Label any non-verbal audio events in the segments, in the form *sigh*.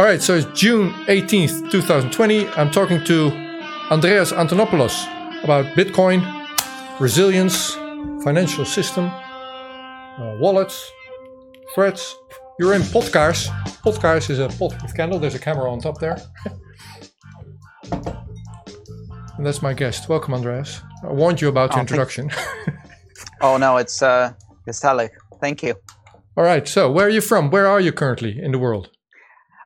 All right, so it's June 18th, 2020. I'm talking to Andreas Antonopoulos about Bitcoin, resilience, financial system, uh, wallets, threats. You're in Podcast. Podcast is a pot with candle. There's a camera on top there. *laughs* and that's my guest. Welcome, Andreas. I warned you about your Oh, introduction. *laughs* Oh no, it's uh, it's Alec. Thank you. All right, so where are you from? Where are you currently in the world?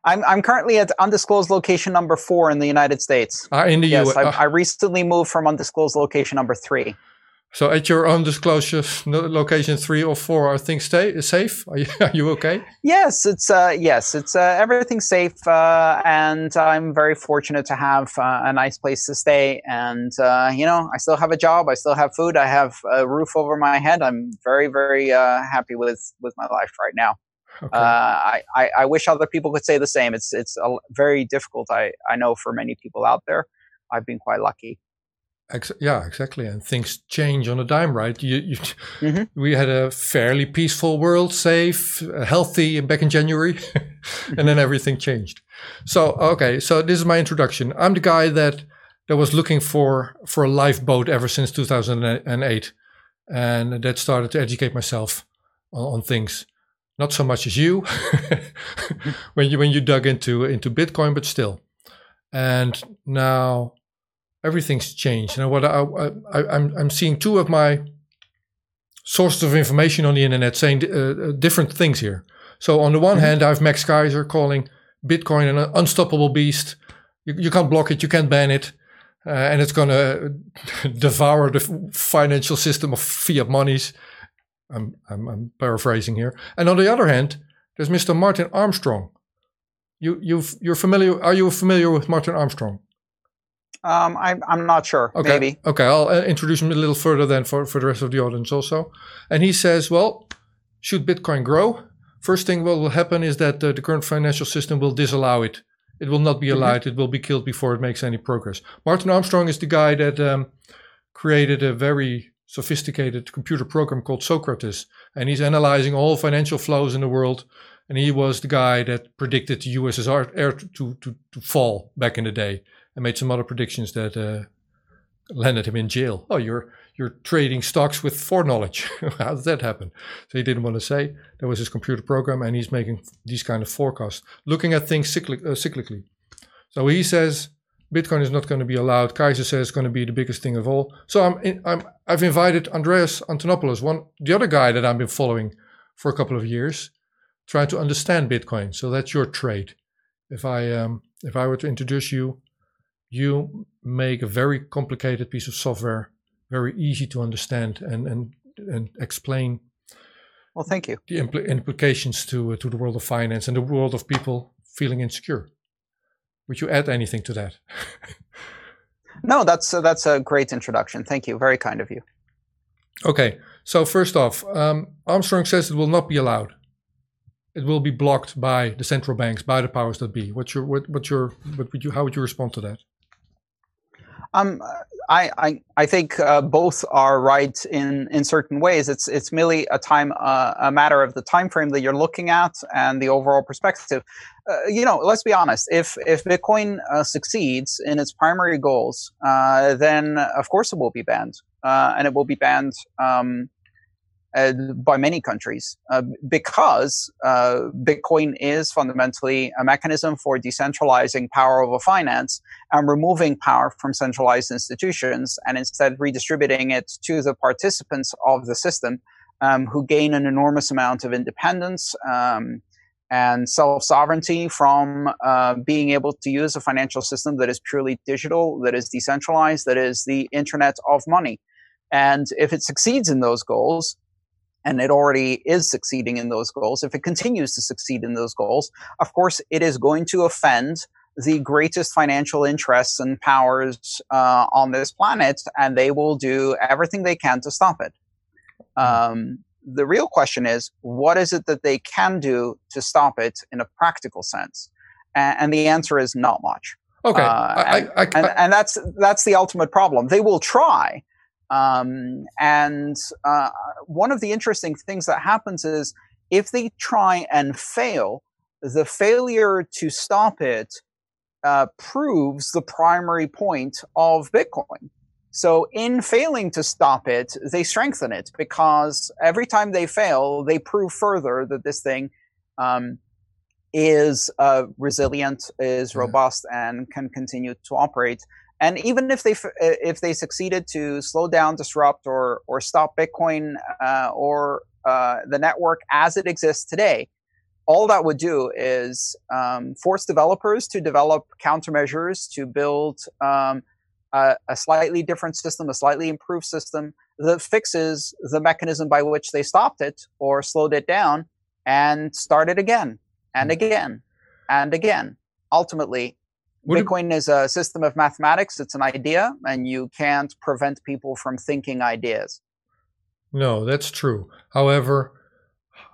I'm I'm currently at undisclosed location number four in the United States. Ah, in the Yes, US. I, ah, I recently moved from undisclosed location number three. so at your own disclosure, location three or four, are things stay safe? Are you, *laughs* are you okay? Yes, it's uh, yes, it's uh, everything's safe, uh, and I'm very fortunate to have uh, a nice place to stay. And uh, you know, I still have a job, I still have food, I have a roof over my head. I'm very very uh, happy with with my life right now. Okay. Uh, I, I, I wish other people could say the same. It's it's a, very difficult. I, I know for many people out there. I've been quite lucky. Ex- yeah, exactly. And things change on a dime, right? You, you, *laughs* Mhm. We had a fairly peaceful world, safe, healthy back in January, *laughs* and then everything changed. So, okay, so this is my introduction. I'm the guy that that was looking for for a lifeboat ever since 2008, and that started to educate myself on, on things. Not so much as you, *laughs* when you when you dug into into Bitcoin, but still. And now everything's changed. And what I, I, I I'm I'm seeing two of my sources of information on the internet saying uh, uh, different things here. So on the one Mhm. hand, I have Max Keiser calling Bitcoin an unstoppable beast. You, you can't block it, you can't ban it, uh, and it's going *laughs* to devour the financial system of fiat monies. I'm, I'm I'm paraphrasing here. And on the other hand, there's Mr. Martin Armstrong. You you you're familiar? Are you familiar with Martin Armstrong? Um, I'm I'm not sure. Okay. Maybe. Okay, I'll uh, introduce him a little further then for, for the rest of the audience also. And he says, well, should Bitcoin grow? First thing what will happen is that uh, the current financial system will disallow it. It will not be Mhm. allowed. It will be killed before it makes any progress. Martin Armstrong is the guy that um, created a very sophisticated computer program called Socrates. And he's analyzing all financial flows in the world. And he was the guy that predicted the USSR to, to, to fall back in the day and made some other predictions that uh, landed him in jail. Oh, you're you're trading stocks with foreknowledge. *laughs* How did that happen? So he didn't want to say. That was his computer program, and he's making these kind of forecasts, looking at things cyclic, uh, cyclically. So he says Bitcoin is not going to be allowed. Keiser says it's going to be the biggest thing of all. So I'm, in, I'm I've invited Andreas Antonopoulos, one the other guy that I've been following for a couple of years, trying to understand Bitcoin. So that's your trade. If I um, if I were to introduce you, you make a very complicated piece of software very easy to understand and and and explain Well, thank you. the impl- implications to uh, to the world of finance and the world of people feeling insecure. Would you add anything to that? *laughs* No, that's uh, that's a great introduction. Thank you. Very kind of you. okay, so first off, um, Armstrong says it will not be allowed. It will be blocked by the central banks, by the powers that be. What's your what, what's your what would you how would you respond to that? Um, I, I, I think uh, both are right in, in certain ways. It's it's merely a time uh, a matter of the time frame that you're looking at and the overall perspective. Uh, you know, let's be honest. If if Bitcoin uh, succeeds in its primary goals, uh, then of course it will be banned, uh, and it will be banned um, uh, by many countries uh, because uh, Bitcoin is fundamentally a mechanism for decentralizing power over finance and removing power from centralized institutions and instead redistributing it to the participants of the system um, who gain an enormous amount of independence um, and self sovereignty from uh, being able to use a financial system that is purely digital, that is decentralized, that is the internet of money. And if it succeeds in those goals, and it already is succeeding in those goals, if it continues to succeed in those goals, of course, it is going to offend the greatest financial interests and powers uh, on this planet, and they will do everything they can to stop it. Um, the real question is, what is it that they can do to stop it in a practical sense? And, and the answer is not much. Okay, Uh, I, I, I, And, and that's that's the ultimate problem. They will try, um, and uh, one of the interesting things that happens is if they try and fail, the failure to stop it uh, proves the primary point of Bitcoin. So, in failing to stop it, they strengthen it because every time they fail, they prove further that this thing um, is uh, resilient, is robust, and can continue to operate. And even if they if they succeeded to slow down, disrupt, or or stop Bitcoin uh, or uh, the network as it exists today, all that would do is um, force developers to develop countermeasures to build um, a, a, slightly different system, a slightly improved system that fixes the mechanism by which they stopped it or slowed it down and start it again and hmm. again and again. Ultimately, what Bitcoin is a system of mathematics. It's an idea, and you can't prevent people from thinking ideas. No, that's true. However,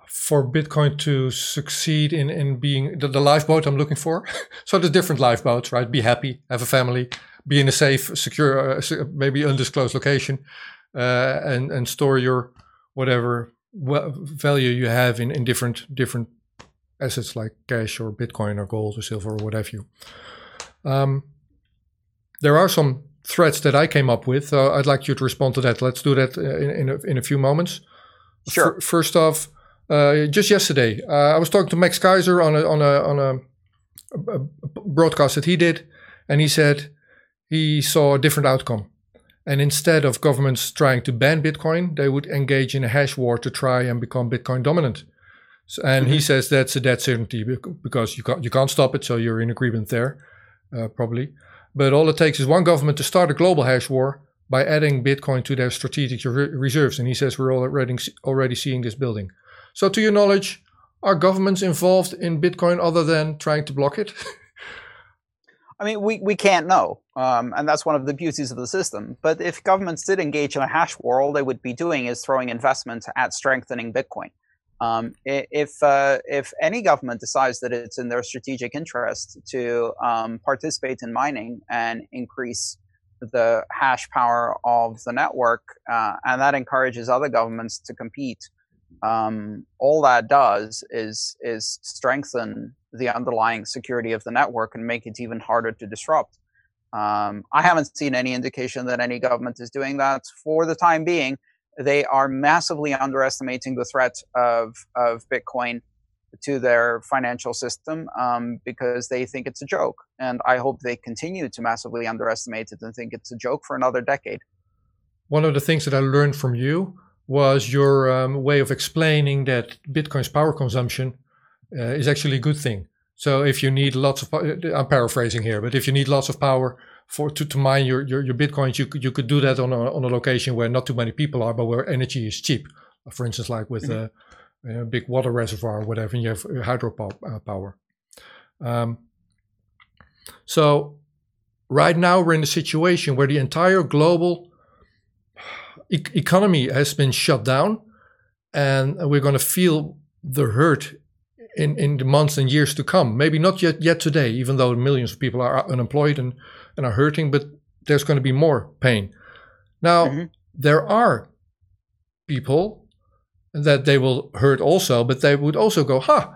for Bitcoin to succeed in, in being the, the lifeboat I'm looking for. *laughs* so there's different lifeboats, right? Be happy, have a family, be in a safe, secure, uh, maybe undisclosed location, uh, and and store your whatever value you have in, in different different assets like cash or Bitcoin or gold or silver or whatever you. Um, there are some threats that I came up with. Uh, I'd like you to respond to that. Let's do that uh, in in a, in a few moments. Sure. F- first off, uh, just yesterday, uh, I was talking to Max Keiser on a on a on a, a, broadcast that he did, and he said he saw a different outcome. And instead of governments trying to ban Bitcoin, they would engage in a hash war to try and become Bitcoin dominant. So, and mm-hmm. he says that's a dead certainty because you can't you can't stop it. So you're in agreement there, uh, probably. But all it takes is one government to start a global hash war by adding Bitcoin to their strategic re- reserves. And he says we're already already seeing this building. So, to your knowledge, are governments involved in Bitcoin other than trying to block it? *laughs* I mean, we, we can't know. Um, and that's one of the beauties of the system. But if governments did engage in a hash war, all they would be doing is throwing investment at strengthening Bitcoin. Um, if uh, if any government decides that it's in their strategic interest to um, participate in mining and increase the hash power of the network, uh, and that encourages other governments to compete, um, all that does is is strengthen the underlying security of the network and make it even harder to disrupt. Um, I haven't seen any indication that any government is doing that for the time being. They are massively underestimating the threat of of Bitcoin to their financial system um, because they think it's a joke, and I hope they continue to massively underestimate it and think it's a joke for another decade. One of the things that I learned from you was your um, way of explaining that Bitcoin's power consumption uh, is actually a good thing. So if you need lots of, I'm paraphrasing here, but if you need lots of power for to, to mine your, your, your bitcoins, you could you could do that on a on a location where not too many people are, but where energy is cheap. For instance, like with mm-hmm. a, big water reservoir or whatever, and you have hydropower. Uh, um, so right now we're in a situation where the entire global e- economy has been shut down, and we're going to feel the hurt in, in the months and years to come. Maybe not yet yet today, even though millions of people are unemployed and, and are hurting, but there's going to be more pain. Now, mm-hmm. there are people that they will hurt also, but they would also go, huh,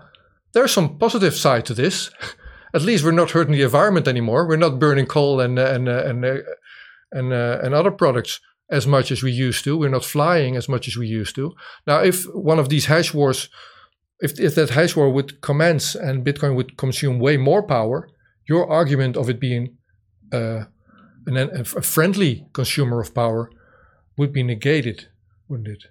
there's some positive side to this. *laughs* At least we're not hurting the environment anymore. We're not burning coal and and and and, and, uh, and other products as much as we used to. We're not flying as much as we used to. Now, if one of these hash wars, if, if that hash war would commence and Bitcoin would consume way more power, your argument of it being uh, an, a friendly consumer of power would be negated, wouldn't it?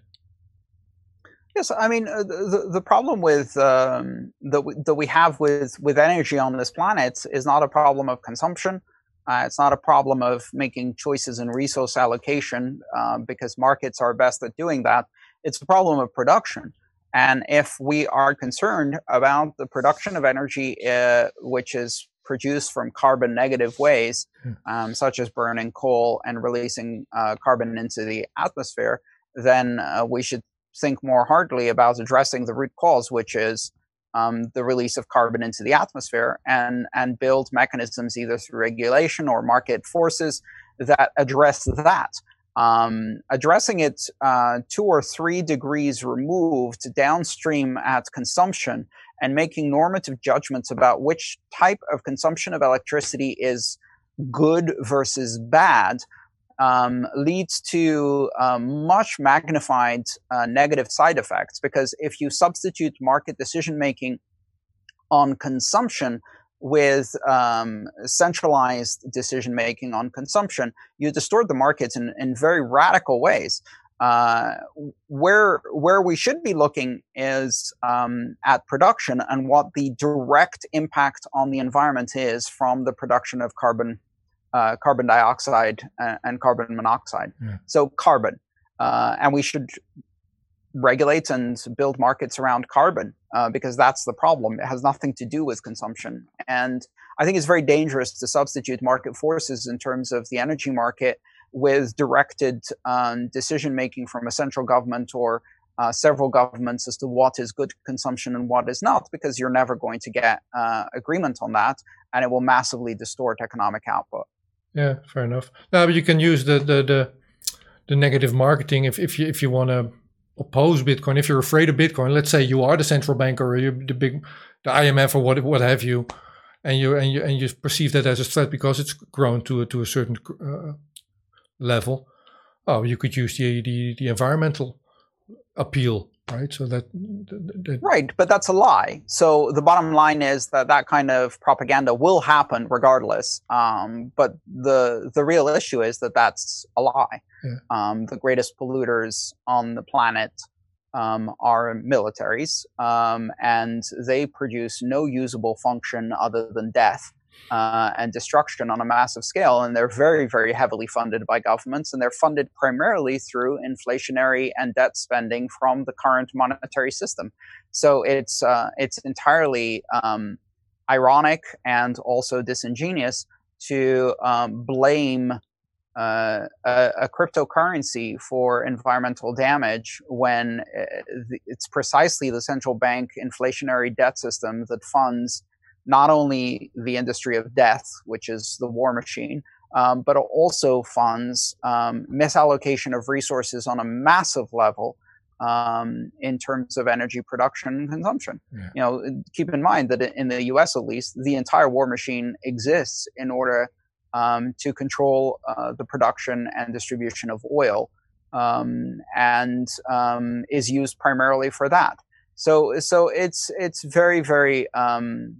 Yes, I mean uh, the the problem with um, that we, that we have with with energy on this planet is not a problem of consumption. Uh, it's not a problem of making choices in resource allocation uh, because markets are best at doing that. It's a problem of production. And if we are concerned about the production of energy, uh, which is produced from carbon negative ways, hmm. um, such as burning coal and releasing uh, carbon into the atmosphere, then uh, we should think more hardly about addressing the root cause, which is um, the release of carbon into the atmosphere and, and build mechanisms either through regulation or market forces that address that. Um, addressing it uh, two or three degrees removed downstream at consumption and making normative judgments about which type of consumption of electricity is good versus bad um, leads to um, much magnified uh, negative side effects. Because if you substitute market decision making on consumption with um, centralized decision making on consumption, you distort the markets in, in very radical ways. Uh, where where we should be looking is um, at production and what the direct impact on the environment is from the production of carbon uh, carbon dioxide and, and carbon monoxide. Yeah. So carbon, uh, and we should regulate and build markets around carbon uh, because that's the problem. It has nothing to do with consumption, and I think it's very dangerous to substitute market forces in terms of the energy market with directed um, decision making from a central government or uh, several governments as to what is good consumption and what is not, because you're never going to get uh, agreement on that, and it will massively distort economic output. Yeah, fair enough. Now, but you can use the the the, the negative marketing if if you if you want to oppose Bitcoin. If you're afraid of Bitcoin, let's say you are the central bank or you're the big the IMF or what what have you, and you and you and you perceive that as a threat because it's grown to a, to a certain uh, level, oh, you could use the, the, the environmental appeal, right? So that, that, right, but that's a lie. So the bottom line is that that kind of propaganda will happen regardless. Um, but the the real issue is that that's a lie. Yeah. Um, the greatest polluters on the planet um, are militaries, um, and they produce no usable function other than death uh, and destruction on a massive scale. And they're very, very heavily funded by governments, and they're funded primarily through inflationary and debt spending from the current monetary system. So it's uh, it's entirely um, ironic and also disingenuous to um, blame uh, a, a, cryptocurrency for environmental damage when uh, it's precisely the central bank inflationary debt system that funds not only the industry of death, which is the war machine, um, but also funds um, misallocation of resources on a massive level um, in terms of energy production and consumption. Yeah. You know, keep in mind that in the U.S. at least, the entire war machine exists in order um, to control uh, the production and distribution of oil, um, and um, is used primarily for that. So, so it's it's very very um,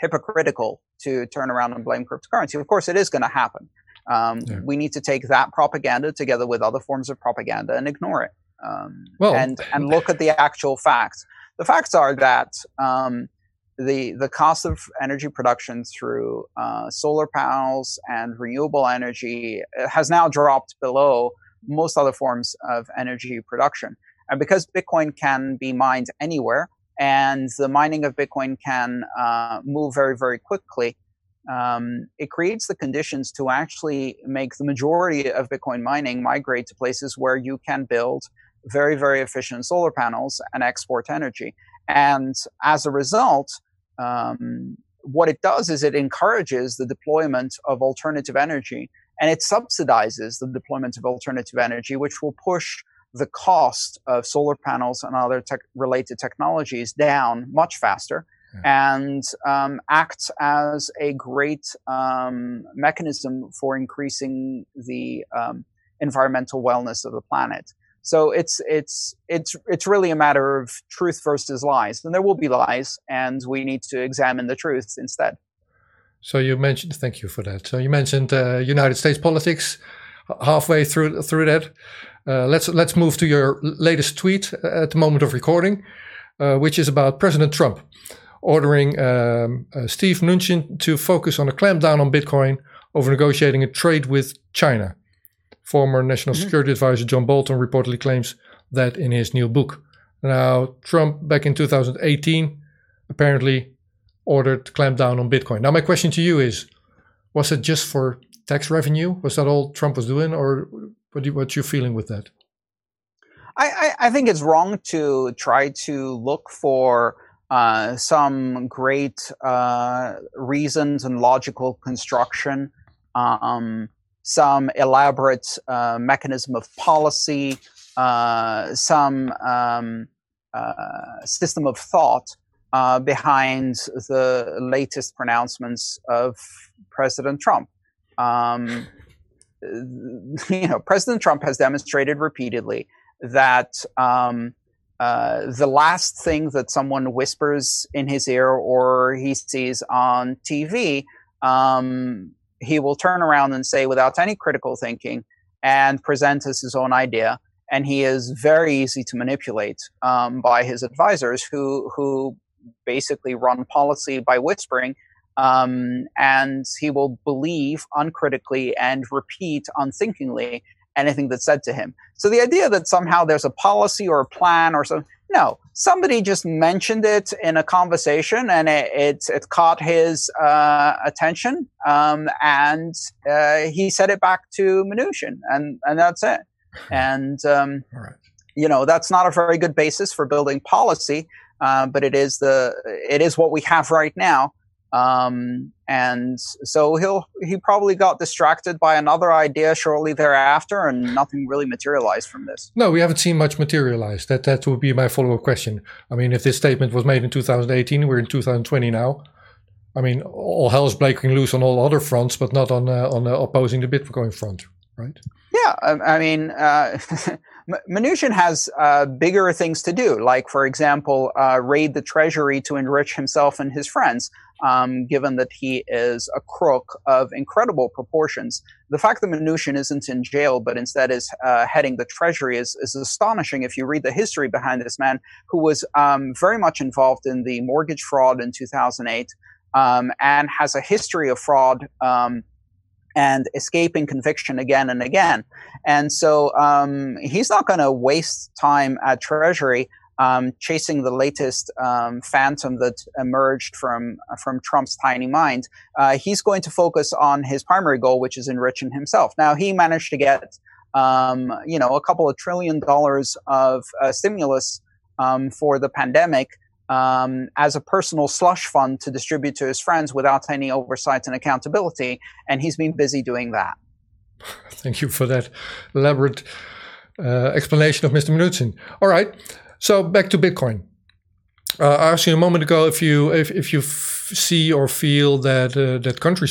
hypocritical to turn around and blame cryptocurrency. Of course, it is going to happen. Um, yeah. We need to take that propaganda together with other forms of propaganda and ignore it, um, well, and and look at the actual facts. The facts are that um, the the cost of energy production through uh, solar panels and renewable energy uh, has now dropped below most other forms of energy production. And because Bitcoin can be mined anywhere, and the mining of Bitcoin can uh, move very, very quickly. Um, it creates the conditions to actually make the majority of Bitcoin mining migrate to places where you can build very, very efficient solar panels and export energy. And as a result, um, what it does is it encourages the deployment of alternative energy and it subsidizes the deployment of alternative energy, which will push the cost of solar panels and other tech related technologies down much faster yeah. and um, acts as a great um, mechanism for increasing the um, environmental wellness of the planet. So it's it's it's it's really a matter of truth versus lies, and there will be lies, and we need to examine the truth instead. So you mentioned, thank you for that. So you mentioned uh, United States politics halfway through through that. Uh, let's let's move to your latest tweet at the moment of recording, uh, which is about President Trump ordering um, uh, Steve Mnuchin to focus on a clampdown on Bitcoin over negotiating a trade with China. Former National mm-hmm. Security Advisor John Bolton reportedly claims that in his new book. Now, Trump back in 2018 apparently ordered clampdown on Bitcoin. Now, my question to you is: Was it just for tax revenue? Was that all Trump was doing, or what you, what's your feeling with that? I, I, think it's wrong to try to look for uh, some great uh, reasons and logical construction um, some elaborate uh, mechanism of policy, uh, some um, uh, system of thought uh, behind the latest pronouncements of President Trump. Um, you know, President Trump has demonstrated repeatedly that um, uh, the last thing that someone whispers in his ear or he sees on TV, um, he will turn around and say without any critical thinking and present as his own idea. And he is very easy to manipulate um, by his advisors who who basically run policy by whispering. Um, and he will believe uncritically and repeat unthinkingly anything that's said to him. So the idea that somehow there's a policy or a plan or something, no, somebody just mentioned it in a conversation and it, it, it caught his uh, attention. Um, and uh, he said it back to Mnuchin and, and that's it. And, um, *laughs* right. you know, that's not a very good basis for building policy. Uh, but it is the it is what we have right now. Um, and so he'll he probably got distracted by another idea shortly thereafter, and nothing really materialized from this. No, we haven't seen much materialize. That that would be my follow up question. I mean, if this statement was made in 2018, we're in 2020 now. I mean, all hell's breaking loose on all other fronts, but not on uh, on uh, opposing the Bitcoin front, right? Yeah, I, I mean, uh, *laughs* Mnuchin has uh, bigger things to do, like, for example, uh, raid the treasury to enrich himself and his friends, um, given that he is a crook of incredible proportions. The fact that Mnuchin isn't in jail, but instead is uh, heading the treasury is, is astonishing if you read the history behind this man, who was um, very much involved in the mortgage fraud in 2008 um, and has a history of fraud um, and escaping conviction again and again. And so um, he's not going to waste time at Treasury um, chasing the latest um, phantom that emerged from from Trump's tiny mind. Uh, he's going to focus on his primary goal, which is enriching himself. Now he managed to get um, you know a couple of trillion dollars of uh, stimulus um, for the pandemic um, as a personal slush fund to distribute to his friends without any oversight and accountability. And he's been busy doing that. *laughs* Thank you for that elaborate uh, explanation of Mr. Mnuchin. All right. So back to Bitcoin. Uh, I asked you a moment ago if you if, if you see or feel that uh, that country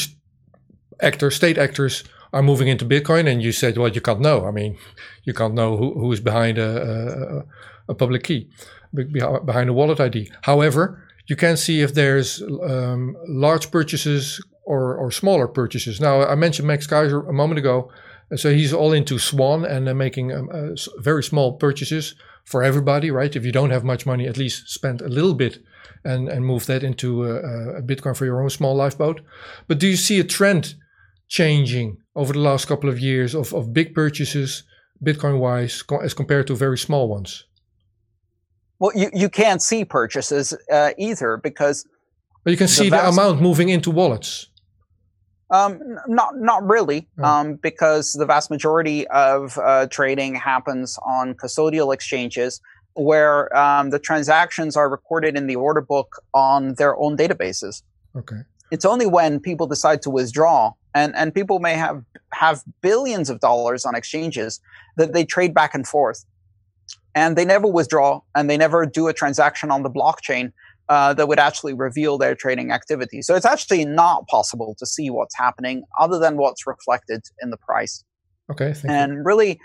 actors, state actors are moving into Bitcoin, and you said, well, you can't know. I mean, you can't know who, who is behind a, a, a public key behind a wallet ID. However, you can see if there's um, large purchases or, or smaller purchases. Now, I mentioned Max Keiser a moment ago. So he's all into Swan and uh, making um, uh, very small purchases for everybody, right? If you don't have much money, at least spend a little bit and, and move that into a, a Bitcoin for your own small lifeboat. But do you see a trend changing over the last couple of years of, of big purchases, Bitcoin wise, as compared to very small ones? Well, you, you can't see purchases uh, either because. But you can see the, the amount moving into wallets. Um, not not really, oh. um, because the vast majority of uh, trading happens on custodial exchanges where um, the transactions are recorded in the order book on their own databases. Okay. It's only when people decide to withdraw, and, and people may have have billions of dollars on exchanges that they trade back and forth and they never withdraw and they never do a transaction on the blockchain uh, that would actually reveal their trading activity. So it's actually not possible to see what's happening other than what's reflected in the price. Okay. and you. really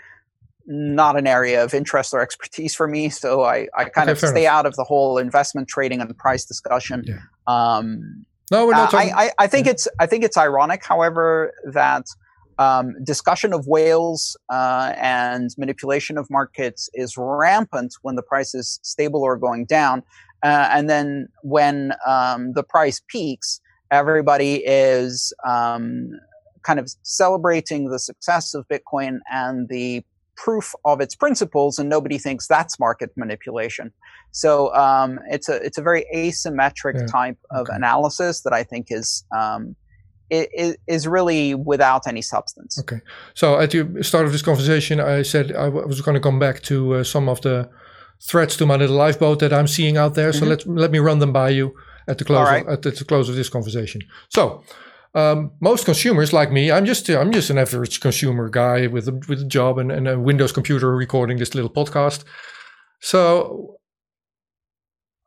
not an area of interest or expertise for me. So I, I kind okay, of stay enough. out of the whole investment trading and price discussion. Yeah. Um, no, we're not talking. I, I, I think yeah. it's I think it's ironic, however, that um, discussion of whales uh, and manipulation of markets is rampant when the price is stable or going down. Uh, and then when um, the price peaks, everybody is um, kind of celebrating the success of Bitcoin and the proof of its principles, and nobody thinks that's market manipulation. So um, it's a it's a very asymmetric yeah. type of okay. analysis that I think is um, is really without any substance. Okay. So at the start of this conversation, I said I was going to come back to uh, some of the threats to my little lifeboat that I'm seeing out there. Mm-hmm. So let let me run them by you at the close right. of, at the close of this conversation. So. um, most consumers like me, I'm just I'm just an average consumer guy with a with a job and, and a Windows computer recording this little podcast. So,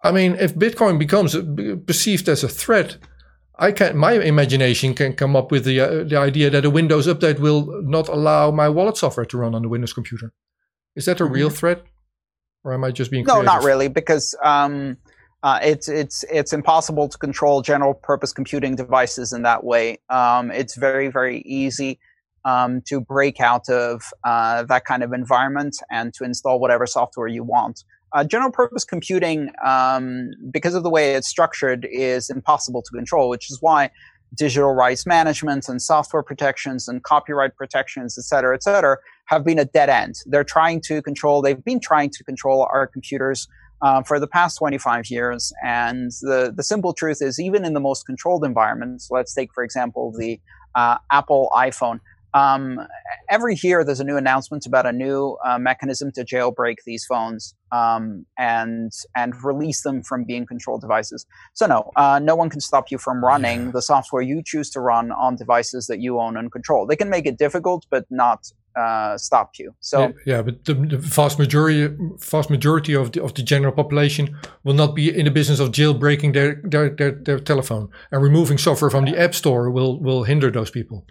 I mean, if Bitcoin becomes perceived as a threat, I can my imagination can come up with the uh, the idea that a Windows update will not allow my wallet software to run on the Windows computer. Is that a mm-hmm. real threat, or am I just being? No, not really, because. Um, uh, it's it's it's impossible to control general purpose computing devices in that way. Um, it's very very easy um, to break out of uh, that kind of environment and to install whatever software you want. Uh, general purpose computing, um, because of the way it's structured, is impossible to control, which is why digital rights management and software protections and copyright protections, et cetera, et cetera, have been a dead end. They're trying to control, they've been trying to control our computers uh, for the past 25 years. And the, the simple truth is, even in the most controlled environments, let's take, for example, the uh, Apple iPhone. Um, every year, there's a new announcement about a new uh, mechanism to jailbreak these phones um, and and release them from being controlled devices. So no, uh, no one can stop you from running the software you choose to run on devices that you own and control. They can make it difficult, but not uh, stop you. So yeah, yeah but the, the, vast majority, vast majority of the of the general population will not be in the business of jailbreaking their their their, their telephone and removing software from the app store will will hinder those people.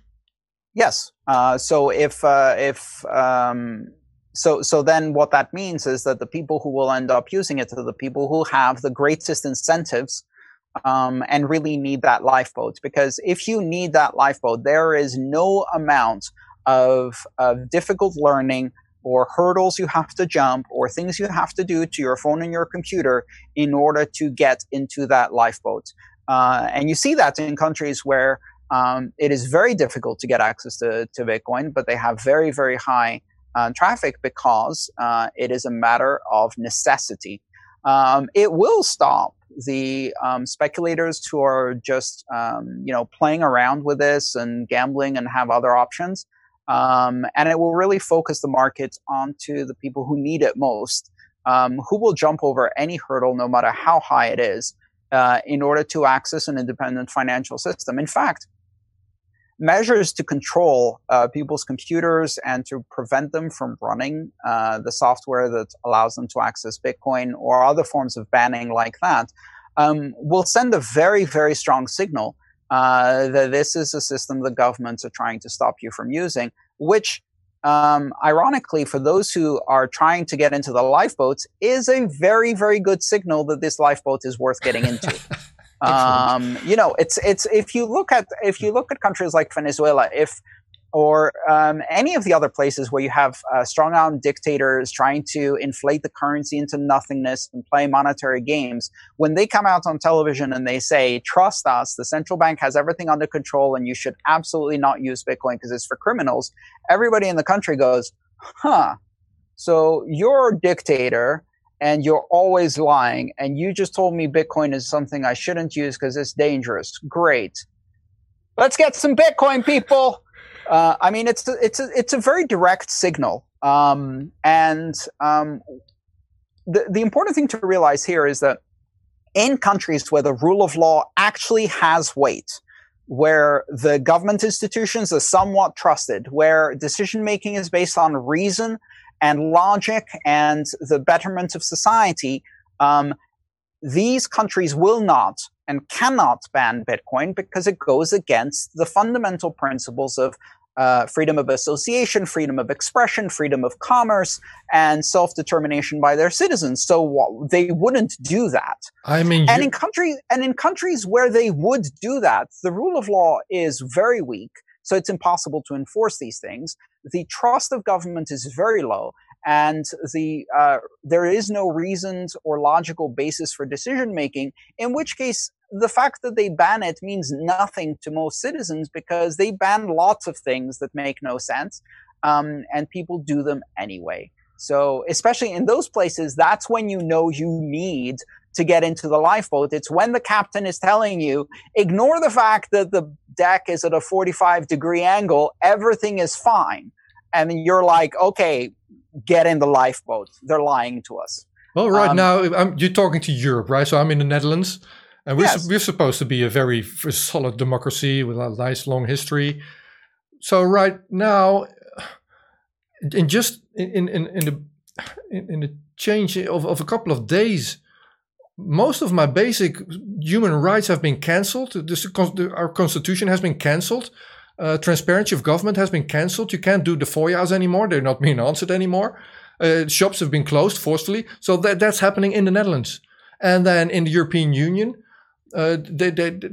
Yes. Uh, so if uh, if um, so so then what that means is that the people who will end up using it are the people who have the greatest incentives um, and really need that lifeboat. Because if you need that lifeboat, there is no amount of, of difficult learning or hurdles you have to jump or things you have to do to your phone and your computer in order to get into that lifeboat. Uh, and you see that in countries where um, it is very difficult to get access to, to Bitcoin, but they have very, very high uh, traffic because uh, it is a matter of necessity. Um, it will stop the um, speculators who are just, um, you know, playing around with this and gambling and have other options. Um, and it will really focus the market onto the people who need it most, um, who will jump over any hurdle, no matter how high it is, uh, in order to access an independent financial system. In fact, measures to control uh, people's computers and to prevent them from running uh, the software that allows them to access Bitcoin or other forms of banning like that um, will send a very, very strong signal uh, that this is a system the governments are trying to stop you from using, which um, ironically, for those who are trying to get into the lifeboats, is a very, very good signal that this lifeboat is worth getting *laughs* into. um, you know, it's it's if you look at if you look at countries like Venezuela, if or um, any of the other places where you have uh, strong arm dictators trying to inflate the currency into nothingness and play monetary games, when they come out on television and they say, trust us, the central bank has everything under control and you should absolutely not use Bitcoin because it's for criminals, everybody in the country goes, huh, so you're a dictator and you're always lying and you just told me Bitcoin is something I shouldn't use because it's dangerous. Great. Let's get some Bitcoin, people. Uh, I mean, it's a, it's a, it's a very direct signal, um, and um, the the important thing to realize here is that in countries where the rule of law actually has weight, where the government institutions are somewhat trusted, where decision making is based on reason and logic and the betterment of society, um, these countries will not and cannot ban Bitcoin because it goes against the fundamental principles of uh, freedom of association, freedom of expression, freedom of commerce, and self-determination by their citizens. So they wouldn't do that. I mean, and in countries and in countries where they would do that, the rule of law is very weak. So it's impossible to enforce these things. The trust of government is very low, and the uh, there is no reasons or logical basis for decision making. In which case, the fact that they ban it means nothing to most citizens because they ban lots of things that make no sense, um, and people do them anyway. So, especially in those places, that's when you know you need to get into the lifeboat. It's when the captain is telling you, ignore the fact that the deck is at a 45 degree angle, everything is fine. And you're like, okay, get in the lifeboat. They're lying to us. Well, right um, now, I'm, you're talking to Europe, right? So I'm in the Netherlands And we're, yes. we're supposed to be a very solid democracy with a nice long history. So right now, in just in in, in the in, in the change of, of a couple of days, most of my basic human rights have been cancelled. This, our constitution has been cancelled. Uh, transparency of government has been cancelled. You can't do the FOIAs anymore. They're not being answered anymore. Uh, shops have been closed forcefully. So that, that's happening in the Netherlands. And then in the European Union, uh, they, they, they,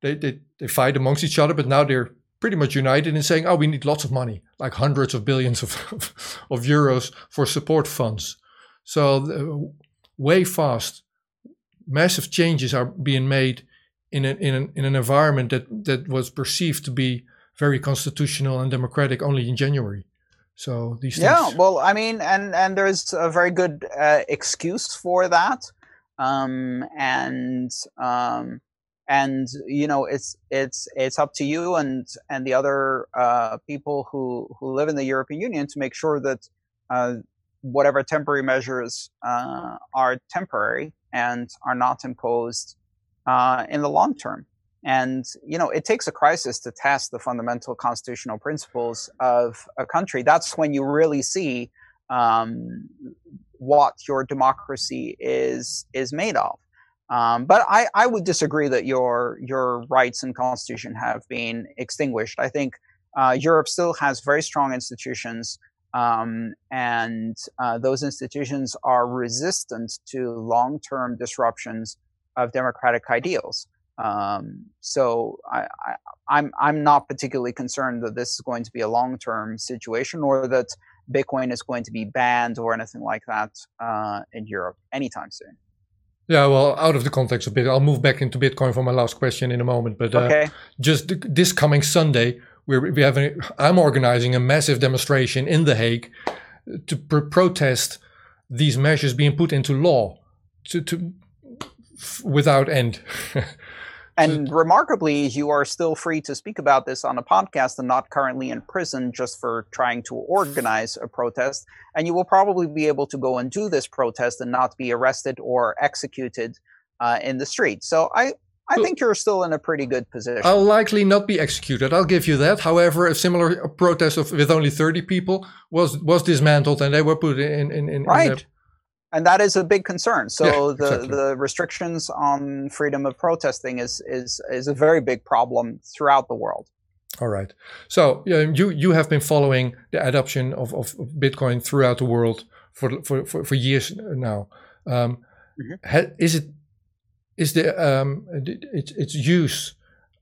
*laughs* they, they fight amongst each other, but now they're pretty much united in saying, oh, we need lots of money, like hundreds of billions of, *laughs* of euros for support funds. So way fast, massive changes are being made in an, in an, in an environment that, that was perceived to be very constitutional and democratic only in January. So these things. Yeah, well, I mean, and and there's a very good uh, excuse for that, um, and um, and you know it's it's it's up to you and and the other uh, people who who live in the European Union to make sure that uh, whatever temporary measures uh, are temporary and are not imposed uh, in the long term. And you know it takes a crisis to test the fundamental constitutional principles of a country. That's when you really see um, what your democracy is is made of. Um, but I, I would disagree that your your rights and constitution have been extinguished. I think uh, Europe still has very strong institutions, um, and uh, those institutions are resistant to long-term disruptions of democratic ideals. Um, so I, I, I'm I'm not particularly concerned that this is going to be a long-term situation, or that Bitcoin is going to be banned or anything like that uh, in Europe anytime soon. Yeah, well, out of the context a bit, I'll move back into Bitcoin for my last question in a moment. But uh, okay. just th- this coming Sunday, we're we having I'm organizing a massive demonstration in The Hague to pr- protest these measures being put into law to, to f- without end. *laughs* And remarkably, you are still free to speak about this on a podcast and not currently in prison just for trying to organize a protest. And you will probably be able to go and do this protest and not be arrested or executed uh, in the street. So I, I think you're still in a pretty good position. I'll likely not be executed. I'll give you that. However, a similar protest of, with only 30 people was was dismantled and they were put in in, in right. In and that is a big concern. So yeah, the, exactly. the restrictions on freedom of protesting is is is a very big problem throughout the world. All right. So you you have been following the adoption of, of Bitcoin throughout the world for for for, for years now. Um, mm-hmm. Is it is the um, its its use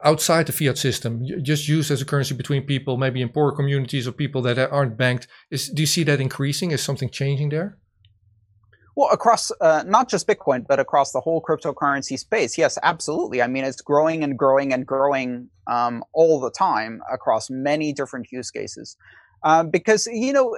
outside the fiat system, just used as a currency between people, maybe in poor communities or people that aren't banked? Is do you see that increasing? Is something changing there? Well, across uh, not just Bitcoin, but across the whole cryptocurrency space, yes, absolutely. I mean, it's growing and growing and growing um, all the time across many different use cases. Um, because you know,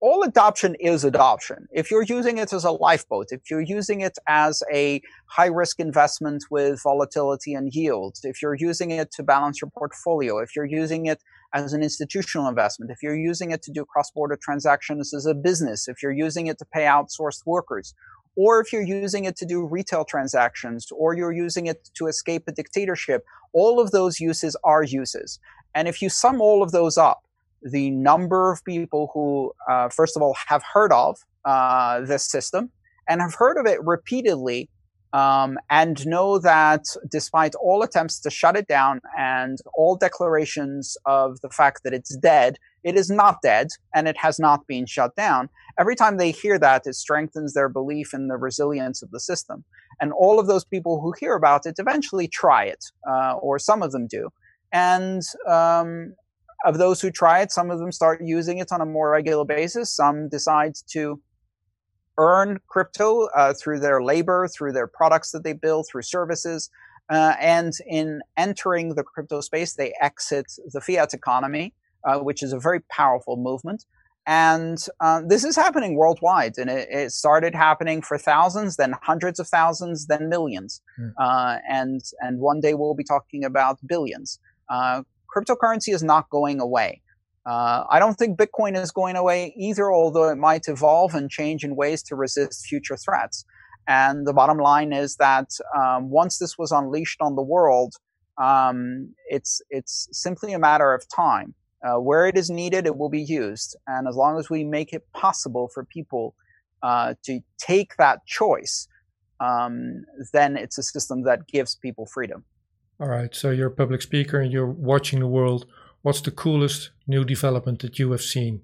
all adoption is adoption. If you're using it as a lifeboat, if you're using it as a high risk investment with volatility and yield, if you're using it to balance your portfolio, if you're using it as an institutional investment, if you're using it to do cross border transactions as a business, if you're using it to pay outsourced workers, or if you're using it to do retail transactions, or you're using it to escape a dictatorship, all of those uses are uses. And if you sum all of those up, the number of people who, uh, first of all, have heard of uh, this system and have heard of it repeatedly um, and know that despite all attempts to shut it down and all declarations of the fact that it's dead, it is not dead and it has not been shut down. Every time they hear that, it strengthens their belief in the resilience of the system. And all of those people who hear about it eventually try it, uh, or some of them do. And um, of those who try it, some of them start using it on a more regular basis. Some decide to earn crypto uh, through their labor, through their products that they build, through services. Uh, and in entering the crypto space, they exit the fiat economy, uh, which is a very powerful movement. And uh, this is happening worldwide. And it, it, started happening for thousands, then hundreds of thousands, then millions. Mm. and, and one day we'll be talking about billions. Cryptocurrency is not going away. Uh, I don't think Bitcoin is going away either, although it might evolve and change in ways to resist future threats. And the bottom line is that um, once this was unleashed on the world, um, it's it's simply a matter of time. Uh, where it is needed, it will be used, and as long as we make it possible for people uh, to take that choice, um, then it's a system that gives people freedom. All right. So you're a public speaker and you're watching the world. What's the coolest new development that you have seen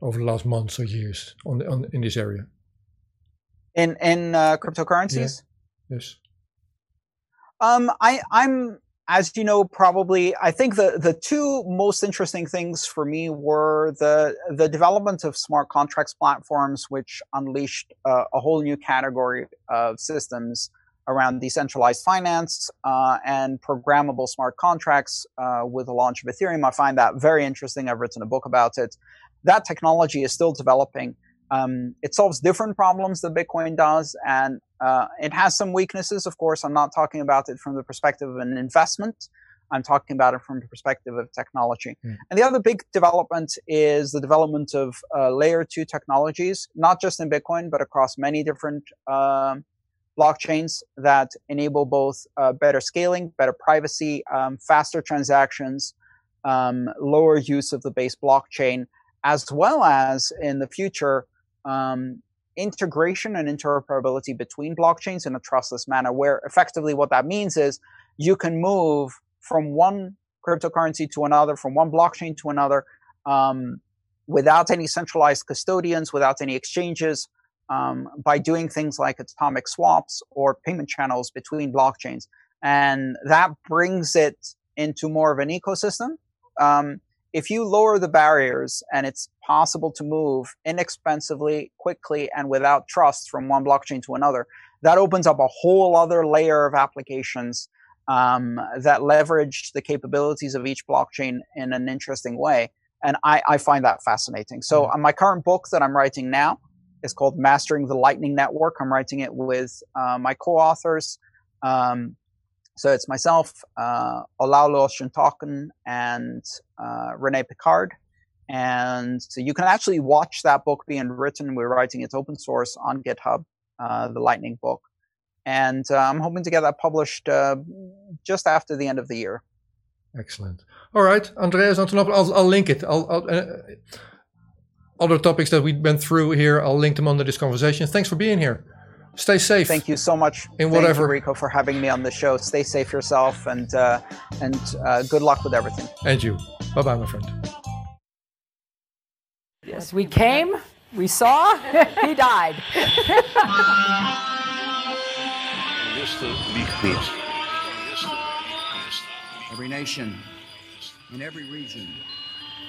over the last months or years on, the, on in this area? In in uh, cryptocurrencies. Yeah. Yes. Um, I I'm as you know, probably, I think the, the two most interesting things for me were the the development of smart contracts platforms, which unleashed uh, a whole new category of systems around decentralized finance uh, and programmable smart contracts uh, with the launch of Ethereum. I find that very interesting. I've written a book about it. That technology is still developing. Um, it solves different problems than Bitcoin does, and uh, it has some weaknesses. Of course, I'm not talking about it from the perspective of an investment. I'm talking about it from the perspective of technology. Mm. And the other big development is the development of uh, layer two technologies, not just in Bitcoin, but across many different uh, blockchains that enable both uh, better scaling, better privacy, um, faster transactions, um, lower use of the base blockchain, as well as in the future, um, integration and interoperability between blockchains in a trustless manner, where effectively what that means is you can move from one cryptocurrency to another, from one blockchain to another, um, without any centralized custodians, without any exchanges, um, by doing things like atomic swaps or payment channels between blockchains. And that brings it into more of an ecosystem. Um, if you lower the barriers and it's possible to move inexpensively, quickly, and without trust from one blockchain to another, that opens up a whole other layer of applications um, that leverage the capabilities of each blockchain in an interesting way. And I, I find that fascinating. So, mm-hmm. my current book that I'm writing now is called Mastering the Lightning Network. I'm writing it with uh, my co authors. Um, so it's myself, uh, Osuntokun, and uh, Rene Pickhardt. And so you can actually watch that book being written. We're writing it open source on GitHub, uh, the Lightning book. And uh, I'm hoping to get that published uh, just after the end of the year. Excellent. All right, Andreas Antonopoulos, I'll, I'll link it. I'll, I'll uh, other topics that we went through here, I'll link them under this conversation. Thanks for being here. Stay safe. Thank you so much, in whatever. You, Rico, for having me on the show. Stay safe yourself, and uh, and uh, good luck with everything. And you. Bye bye, my friend. Yes, we came, we saw, *laughs* he died. every nation in every region